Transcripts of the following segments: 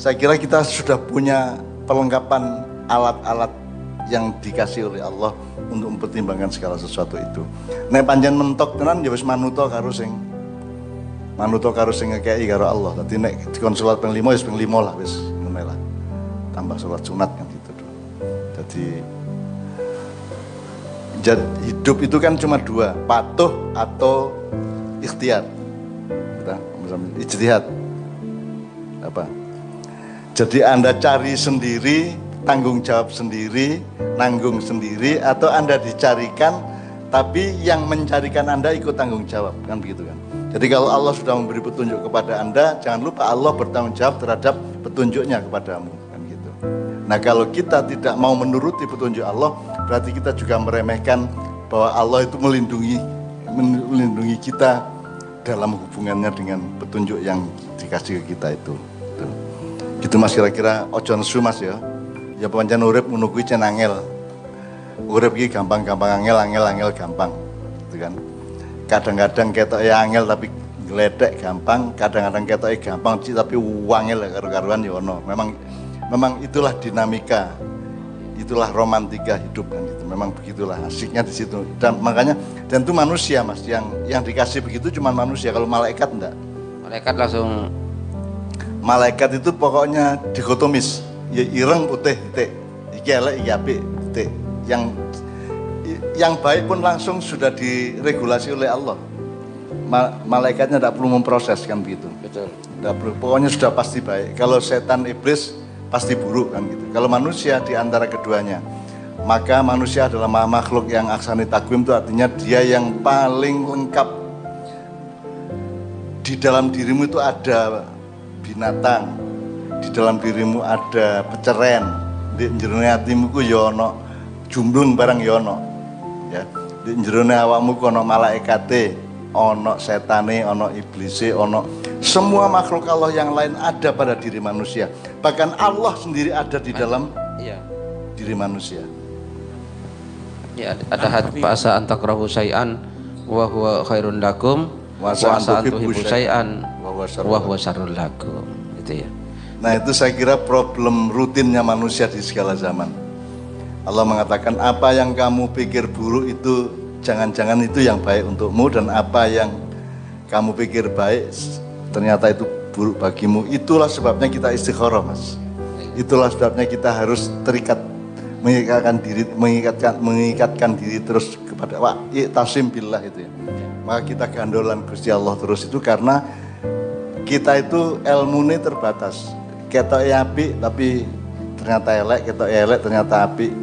Saya kira kita sudah punya perlengkapan alat-alat yang dikasih oleh Allah untuk mempertimbangkan segala sesuatu itu. Nek panjang mentok tenan ya wis manuto karo sing manuto karo sing ngekei karo Allah. Dadi nek dikon salat ping 5 wis ping 5 lah wis lah. Tambah salat sunat kan gitu. Jadi jad, hidup itu kan cuma dua, patuh atau ikhtiar. Kita ijtihad. Apa? Jadi Anda cari sendiri, tanggung jawab sendiri, nanggung sendiri atau Anda dicarikan tapi yang mencarikan Anda ikut tanggung jawab, kan begitu kan? Jadi kalau Allah sudah memberi petunjuk kepada Anda, jangan lupa Allah bertanggung jawab terhadap petunjuknya kepadamu, kan gitu. Nah, kalau kita tidak mau menuruti petunjuk Allah, berarti kita juga meremehkan bahwa Allah itu melindungi melindungi kita dalam hubungannya dengan petunjuk yang dikasih ke kita itu. Gitu, gitu Mas kira-kira ojo nesu Mas ya. Ya pancen urip menunggu cen angel. Urip iki gampang-gampang angel, angel, angel gampang. Gitu kan. Kadang-kadang ketok ya angel tapi geledek gampang, kadang-kadang ketok gampang tapi wangel karo-karuan ya ono. Memang memang itulah dinamika itulah romantika hidup kan gitu. Memang begitulah asiknya di situ. Dan makanya dan itu manusia Mas yang yang dikasih begitu cuma manusia. Kalau malaikat enggak. Malaikat langsung malaikat itu pokoknya dikotomis. Ya ireng putih titik iki elek iki apik titik yang yang baik pun langsung sudah diregulasi oleh Allah. Ma, malaikatnya tidak perlu memproses kan begitu. Betul. Tidak perlu pokoknya sudah pasti baik. Kalau setan iblis pasti buruk kan gitu. Kalau manusia di antara keduanya maka manusia adalah makhluk yang aksani takwim itu artinya dia yang paling lengkap. Di dalam dirimu itu ada binatang. Di dalam dirimu ada peceren. Di jerone hatimu ku yono ya jumblun barang yono ya, ya di jerone awakmu ku ono malaikate ono setane ono iblise ono semua makhluk Allah yang lain ada pada diri manusia. Bahkan Allah sendiri ada di dalam iya. diri manusia. Ya ada hati asa antakrahu syai'an wa huwa khairun lakum wa asa antuhibu syai'an wa huwa syarrul lakum itu ya Nah itu saya kira problem rutinnya manusia di segala zaman. Allah mengatakan apa yang kamu pikir buruk itu jangan-jangan itu yang baik untukmu dan apa yang kamu pikir baik ternyata itu buruk bagimu. Itulah sebabnya kita istikharah mas. Itulah sebabnya kita harus terikat mengikatkan diri mengikatkan mengikatkan diri terus kepada wa tasim billah itu ya. Maka kita gandolan Gusti Allah terus itu karena kita itu ilmu ini terbatas ketok api tapi ternyata elek ketok elek ternyata api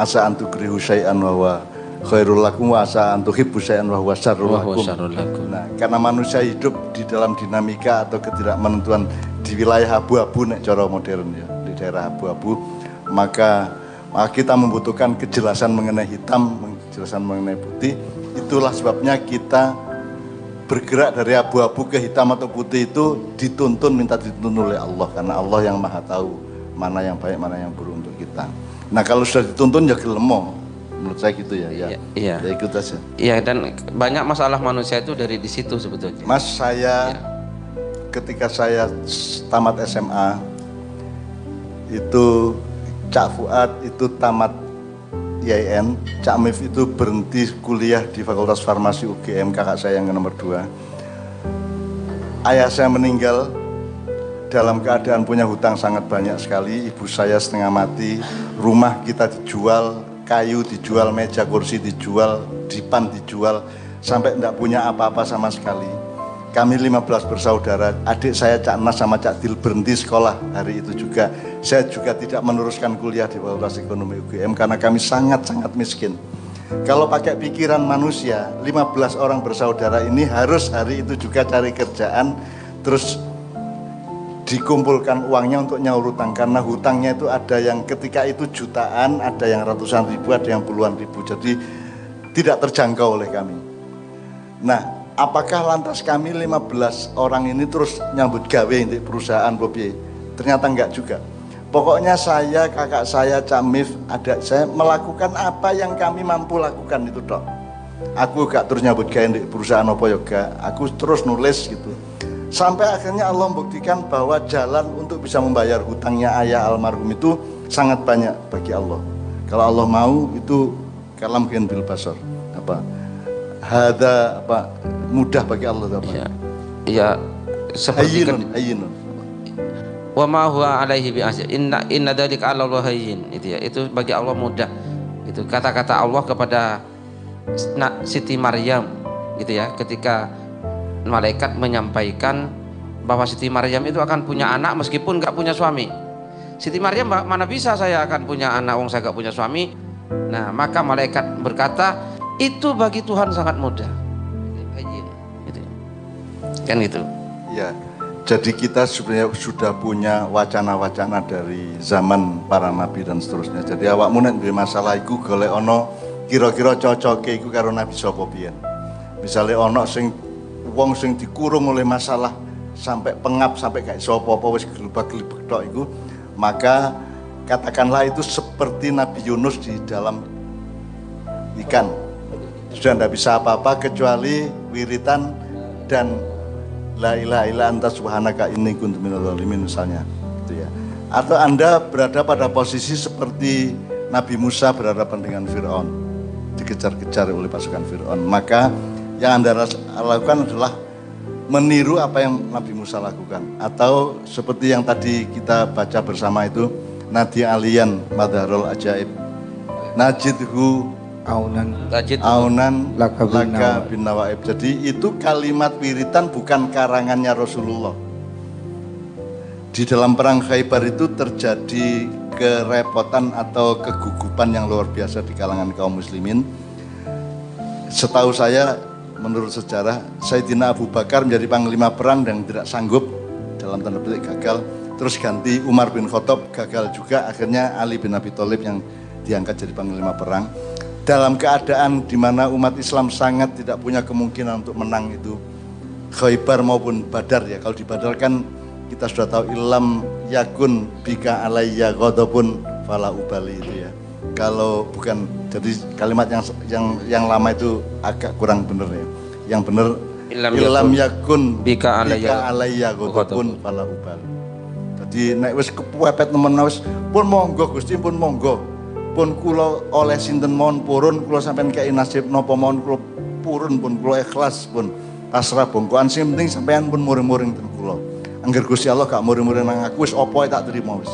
asa antu krihu syai'an wa khairul lakum wa asa antu hibbu syai'an wa huwa syarrul lakum. Nah, karena manusia hidup di dalam dinamika atau ketidakmenentuan di wilayah abu-abu nek cara modern ya, di daerah abu-abu, maka kita membutuhkan kejelasan mengenai hitam, kejelasan mengenai putih. Itulah sebabnya kita bergerak dari abu-abu ke hitam atau putih itu dituntun minta dituntun oleh Allah karena Allah yang maha tahu mana yang baik mana yang buruk untuk kita. Nah kalau sudah dituntun ya gelemo menurut saya gitu ya ya. Iya. Ya ikut aja. Iya dan banyak masalah manusia itu dari di situ sebetulnya. Mas saya ya. ketika saya tamat SMA itu Cak Fuad itu tamat IAIN, Cak Mif itu berhenti kuliah di Fakultas Farmasi UGM, kakak saya yang nomor dua. Ayah saya meninggal dalam keadaan punya hutang sangat banyak sekali, ibu saya setengah mati, rumah kita dijual, kayu dijual, meja kursi dijual, dipan dijual, sampai tidak punya apa-apa sama sekali. Kami 15 bersaudara, adik saya Cak Nas sama Cak Dil berhenti sekolah hari itu juga. Saya juga tidak meneruskan kuliah di Fakultas Ekonomi UGM karena kami sangat-sangat miskin. Kalau pakai pikiran manusia, 15 orang bersaudara ini harus hari itu juga cari kerjaan, terus dikumpulkan uangnya untuk nyaur hutang karena hutangnya itu ada yang ketika itu jutaan, ada yang ratusan ribu, ada yang puluhan ribu. Jadi tidak terjangkau oleh kami. Nah, apakah lantas kami 15 orang ini terus nyambut gawe di perusahaan Bobi? Ternyata enggak juga. Pokoknya saya, kakak saya, Camif, ada saya melakukan apa yang kami mampu lakukan itu dok. Aku gak terus nyambut gawe di perusahaan apa yoga, aku terus nulis gitu. Sampai akhirnya Allah membuktikan bahwa jalan untuk bisa membayar hutangnya ayah almarhum itu sangat banyak bagi Allah. Kalau Allah mau itu kalam bil basar. Apa? Hada apa mudah bagi Allah apa? Ya, ya seperti ayinun, ayinun. Wa ma huwa alaihi bi Inna inna dzalika 'ala Allah. Itu ya. Itu bagi Allah mudah. Itu kata-kata Allah kepada Siti Maryam gitu ya ketika malaikat menyampaikan bahwa Siti Maryam itu akan punya anak meskipun nggak punya suami. Siti Maryam mana bisa saya akan punya anak wong saya nggak punya suami. Nah maka malaikat berkata itu bagi Tuhan sangat mudah. Gitu. Kan gitu. Ya. Jadi kita sebenarnya sudah punya wacana-wacana dari zaman para nabi dan seterusnya. Jadi awakmu nek masalah iku golek ono kira-kira cocok iku karo nabi sapa. Misalnya ono sing wong sing dikurung oleh masalah sampai pengap sampai kayak sopo apa wis gelebak-gelebek tok iku maka katakanlah itu seperti Nabi Yunus di dalam ikan sudah tidak bisa apa-apa kecuali wiritan dan la ilaha illa anta subhanaka inni kuntu minadz misalnya gitu ya. Atau Anda berada pada posisi seperti Nabi Musa berhadapan dengan Firaun dikejar-kejar oleh pasukan Firaun. Maka yang Anda lakukan adalah meniru apa yang Nabi Musa lakukan. Atau seperti yang tadi kita baca bersama itu Nadi Alian Madharul Ajaib Najidhu Aunan. Najid Aunan Laka bin, Laka bin Nawaib Jadi itu kalimat wiritan bukan karangannya Rasulullah. Di dalam perang Khaybar itu terjadi kerepotan atau kegugupan yang luar biasa di kalangan kaum muslimin. Setahu saya menurut sejarah Sayyidina Abu Bakar menjadi panglima perang dan tidak sanggup dalam tanda petik gagal. Terus ganti Umar bin Khattab gagal juga. Akhirnya Ali bin Abi Thalib yang diangkat jadi panglima perang dalam keadaan di mana umat Islam sangat tidak punya kemungkinan untuk menang itu Khaybar maupun Badar ya kalau di Badar kan kita sudah tahu ilam yakun bika alayya ghadabun fala ubali itu ya kalau bukan jadi kalimat yang yang yang lama itu agak kurang benar ya. Yang benar ilam, ilam yakun bika alayya alayya pun pala ubal. Jadi nek wis kepuepet nemen wis pun monggo Gusti pun monggo. Pun kula oleh sinten mohon purun kula sampean kei nasib napa mohon kula purun pun kula ikhlas pun pasrah bongkoan sing penting sampean pun muring-muring ten kula. Angger Gusti Allah gak muring-muring nang aku wis tak terima wis.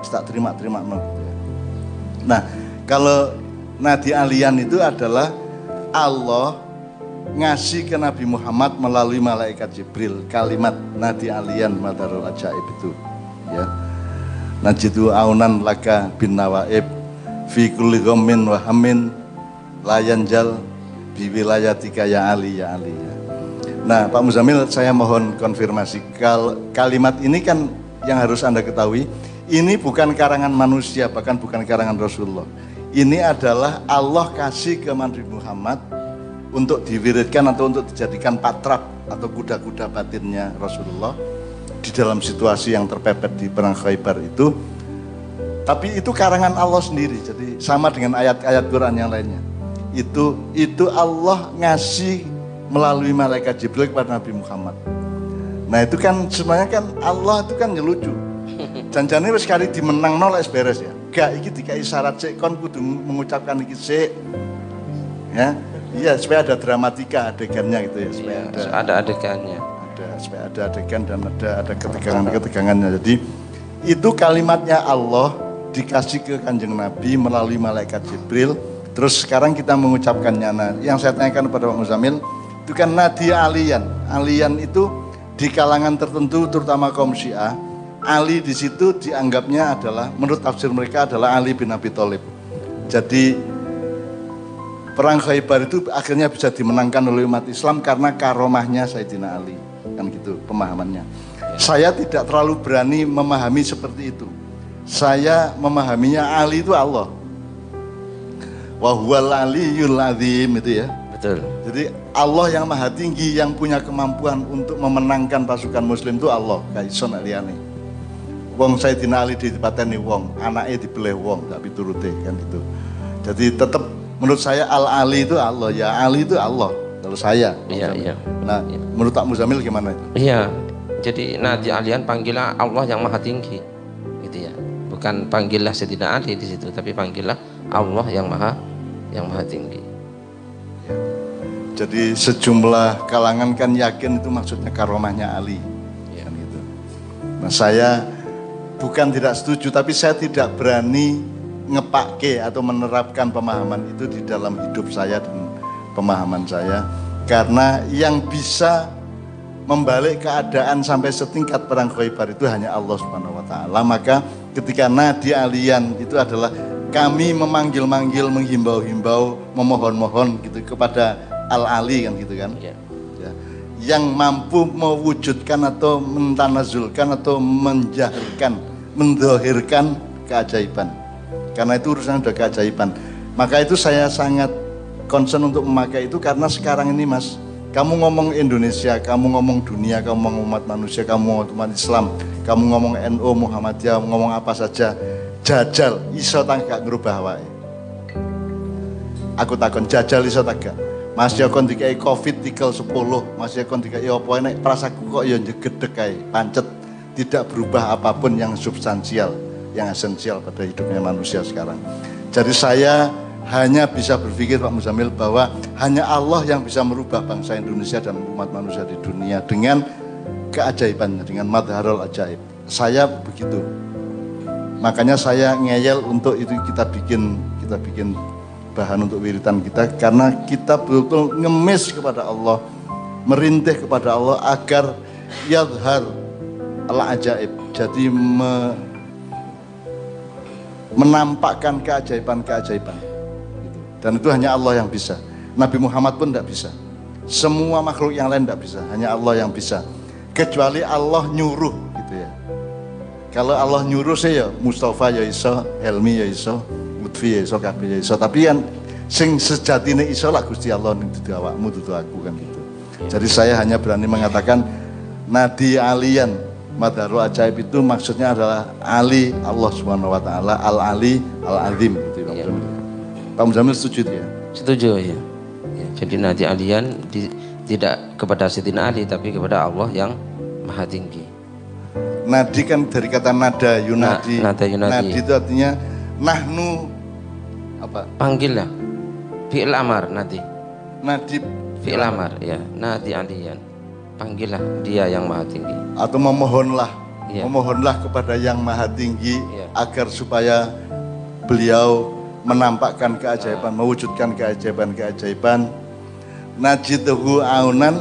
Wis tak terima-terima no. Nah, kalau Nadi Alian itu adalah Allah ngasih ke Nabi Muhammad melalui malaikat Jibril kalimat Nadi Alian Madarul Ajaib itu ya Najidu aunan laka bin nawaib fi kulli ghammin wa hamin layan jal bi wilayatika ya Ali ya Ali. Ya. Nah Pak Muzamil saya mohon konfirmasi. Kal kalimat ini kan yang harus Anda ketahui ini bukan karangan manusia bahkan bukan karangan Rasulullah. Ini adalah Allah kasih ke Nabi Muhammad untuk diwiridkan atau untuk dijadikan patrap atau kuda-kuda batinnya Rasulullah di dalam situasi yang terpepet di perang Khaybar itu tapi itu karangan Allah sendiri jadi sama dengan ayat-ayat Quran yang lainnya. Itu itu Allah ngasih melalui malaikat Jibril kepada Nabi Muhammad. Nah itu kan sebenarnya kan Allah itu kan nyelucu janjinya sekali dimenang nol beres ya. Gak iki dikai syarat sik kon kudu mengucapkan iki sik ya? Iya supaya ada dramatika adegannya gitu ya supaya iya, ada ada adegannya. Ada supaya ada adegan dan ada ada ketegangan ketegangannya jadi itu kalimatnya Allah dikasih ke kanjeng Nabi melalui malaikat Jibril terus sekarang kita mengucapkannya nah yang saya tanyakan kepada Pak Muzamil itu kan nadia alian alian itu di kalangan tertentu terutama kaum Syiah Ali di situ dianggapnya adalah menurut tafsir mereka adalah Ali bin Abi Thalib. Jadi perang Khaybar itu akhirnya bisa dimenangkan oleh umat Islam karena karomahnya Sayyidina Ali. Kan gitu pemahamannya. Saya tidak terlalu berani memahami seperti itu. Saya memahaminya Ali itu Allah. Wahuwal aliyul azim itu ya. Betul. Jadi Allah yang maha tinggi yang punya kemampuan untuk memenangkan pasukan muslim itu Allah. Kayak Ison Aliani wong Sayyidina Ali dipateni wong, anaknya dibeleh wong, tak pituruti kan itu. Jadi tetap menurut saya Al Ali itu Allah, ya Ali itu Allah. Kalau saya, iya, iya. Nah, iya. menurut tak Muzamil gimana itu? Iya, jadi Nabi Alian panggillah Allah yang maha tinggi bukan panggillah Sayyidina Ali di situ tapi panggillah Allah yang maha yang maha tinggi jadi sejumlah kalangan kan yakin itu maksudnya karomahnya Ali ya. kan gitu. nah saya bukan tidak setuju tapi saya tidak berani ngepake atau menerapkan pemahaman itu di dalam hidup saya dan pemahaman saya karena yang bisa membalik keadaan sampai setingkat perang Khaybar itu hanya Allah Subhanahu wa taala. Maka ketika nadi alian itu adalah kami memanggil-manggil, menghimbau-himbau, memohon-mohon gitu kepada Al-Ali kan gitu kan. Ya. Ya. Yang mampu mewujudkan atau mentanazulkan atau menjahirkan, mendohirkan keajaiban. Karena itu urusan udah keajaiban. Maka itu saya sangat concern untuk memakai itu karena sekarang ini mas kamu ngomong Indonesia, kamu ngomong dunia, kamu ngomong umat manusia, kamu ngomong umat Islam, kamu ngomong NU, Muhammadiyah, ngomong apa saja, jajal, iso gak ngerubah wae. Aku takon jajal iso gak. Mas Yokon dikai Covid tikel 10, Mas Yokon dikai apa enek prasaku kok ya jegedek kae, pancet tidak berubah apa pun yang substansial, yang esensial pada hidupnya manusia sekarang. Jadi saya hanya bisa berpikir Pak Muzamil bahwa hanya Allah yang bisa merubah bangsa Indonesia dan umat manusia di dunia dengan keajaibannya, dengan madharul ajaib. Saya begitu. Makanya saya ngeyel untuk itu kita bikin kita bikin bahan untuk wiritan kita karena kita betul-betul ngemis kepada Allah, merintih kepada Allah agar yadhar al ajaib. Jadi me, menampakkan keajaiban-keajaiban dan itu hanya Allah yang bisa. Nabi Muhammad pun tidak bisa. Semua makhluk yang lain tidak bisa. Hanya Allah yang bisa. Kecuali Allah nyuruh gitu ya. Kalau Allah nyuruh sih ya Mustafa ya iso, Helmi ya iso, Lutfi ya iso, Kabir ya iso. Tapi yang sing sejatine iso lah Gusti Allah itu awakmu aku kan gitu. Jadi saya hanya berani mengatakan Nadi Alian Madharu Ajaib itu maksudnya adalah Ali Allah Subhanahu wa taala Al Ali Al Azim. Pak Muzamil setuju ya? Setuju ya. ya jadi Nadi Alian di, tidak kepada Sidina Ali tapi kepada Allah yang maha tinggi. Nadi kan dari kata nada Yunadi. Na, nada Yunadi. Nadi itu artinya nahnu apa? Panggil lah. Fi'il amar nadi. Nadi fi'il amar ya. Nadi Alian. Panggillah dia yang maha tinggi. Atau memohonlah. Ya. Memohonlah kepada yang maha tinggi ya. agar supaya beliau menampakkan keajaiban, mewujudkan keajaiban-keajaiban. Najidhu aunan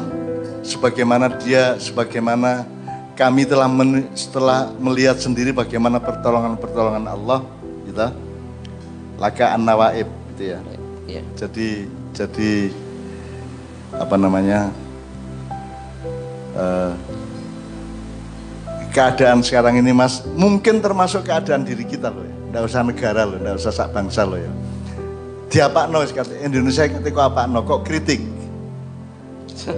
sebagaimana dia sebagaimana kami telah men, setelah melihat sendiri bagaimana pertolongan-pertolongan Allah gitu. Laka an-nawaib gitu ya. ya. Jadi jadi apa namanya? Uh, keadaan sekarang ini Mas mungkin termasuk keadaan diri kita loh ya Nggak usah negara loh, nggak usah sak bangsa loh ya. Dia apa no, Indonesia ketika apa no, kok kritik.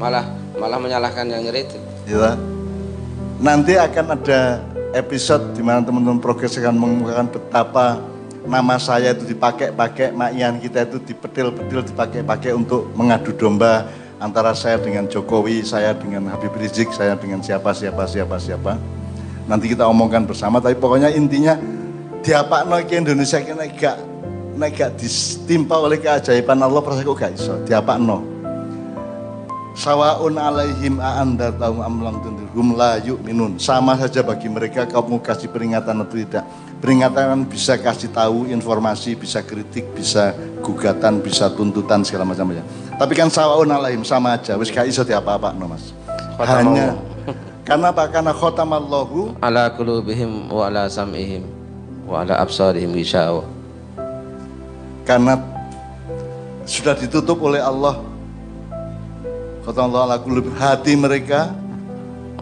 malah malah menyalahkan yang ngeritik. Ya. Nanti akan ada episode di mana teman-teman progres akan mengemukakan betapa nama saya itu dipakai-pakai, makian kita itu dipetil-petil, dipakai-pakai untuk mengadu domba antara saya dengan Jokowi, saya dengan Habib Rizik, saya dengan siapa, siapa, siapa, siapa nanti kita omongkan bersama tapi pokoknya intinya diapakno ke Indonesia nek gak nek gak ditimpa oleh keajaiban Allah perasa kok gak iso? Diapakno. Sawaun alaihim a'anda taum amlam tundirhum la yu'minun. Sama saja bagi mereka kamu kasih peringatan atau tidak. Peringatan bisa kasih tahu informasi bisa kritik bisa gugatan bisa tuntutan segala macam ya tapi kan sawaun alaihim sama aja. Wis gak iso diapa-apa no mas hanya karena apa? Karena khotamallahu ala qulubihim wa ala sam'ihim wa ala absarihim gishawa. Karena sudah ditutup oleh Allah khotamallahu ala qulub hati mereka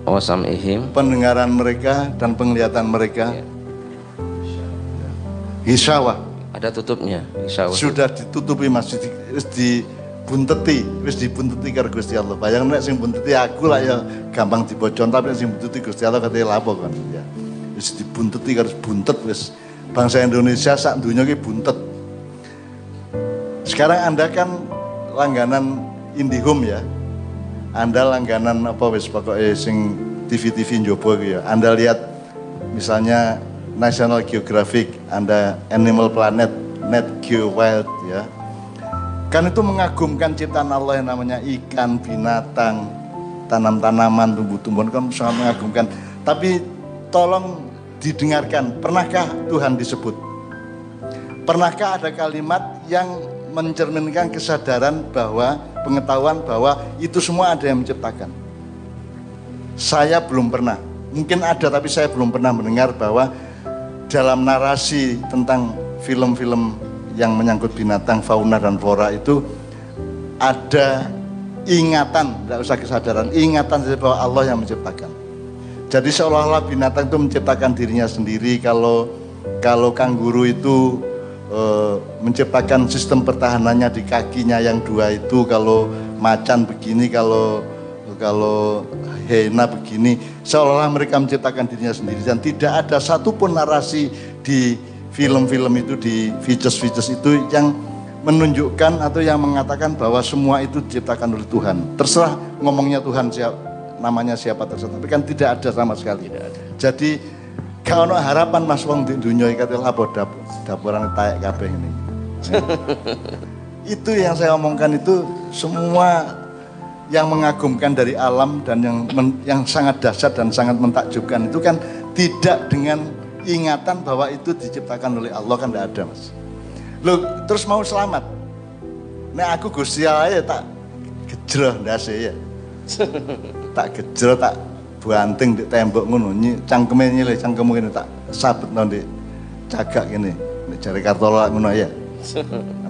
wa sam'ihim pendengaran mereka dan penglihatan mereka. Ya. Ada tutupnya, hishawa. Sudah ditutupi masih di, di bunteti wis dibunteti karo Gusti Allah. Bayang nek sing bunteti aku lah ya gampang dibocon tapi sing bunteti Gusti Allah katanya lapo kan? Ya wis dibunteti karo buntet wis. Bangsa Indonesia sak dunia ki buntet. Sekarang anda kan langganan IndiHome ya. Anda langganan apa wis pokoknya sing TV-TV njobo ya. Anda lihat misalnya National Geographic, Anda Animal Planet, Net Geo Wild ya. Kan itu mengagumkan ciptaan Allah yang namanya ikan, binatang, tanam-tanaman, tumbuh-tumbuhan kan sangat mengagumkan. Tapi tolong didengarkan, pernahkah Tuhan disebut? Pernahkah ada kalimat yang mencerminkan kesadaran bahwa pengetahuan bahwa itu semua ada yang menciptakan? Saya belum pernah. Mungkin ada tapi saya belum pernah mendengar bahwa dalam narasi tentang film-film yang menyangkut binatang, fauna dan flora itu ada ingatan, tidak usah kesadaran, ingatan bahwa Allah yang menciptakan. Jadi seolah-olah binatang itu menciptakan dirinya sendiri. Kalau kalau kanguru itu e, menciptakan sistem pertahanannya di kakinya yang dua itu. Kalau macan begini, kalau kalau Hena begini, seolah-olah mereka menciptakan dirinya sendiri dan tidak ada satupun narasi di film-film itu di features-features itu yang menunjukkan atau yang mengatakan bahwa semua itu diciptakan oleh Tuhan. Terserah ngomongnya Tuhan siapa, namanya siapa terserah, tapi kan tidak ada sama sekali. Tidak ada. Jadi kalau harapan Mas Wong di dunia ikat apa dapur dapuran tayak kabeh ini. itu yang saya omongkan itu semua yang mengagumkan dari alam dan yang men, yang sangat dahsyat dan sangat mentakjubkan itu kan tidak dengan ingatan bahwa itu diciptakan oleh Allah kan tidak ada mas. Lo terus mau selamat. Nah aku Gusti Allah ya tak gejroh ndase ya. tak gejroh tak banting di tembok ngono nyi cangkeme nyile cangkemmu ini tak sabet nanti cagak. Nek jare kartola ngono ya.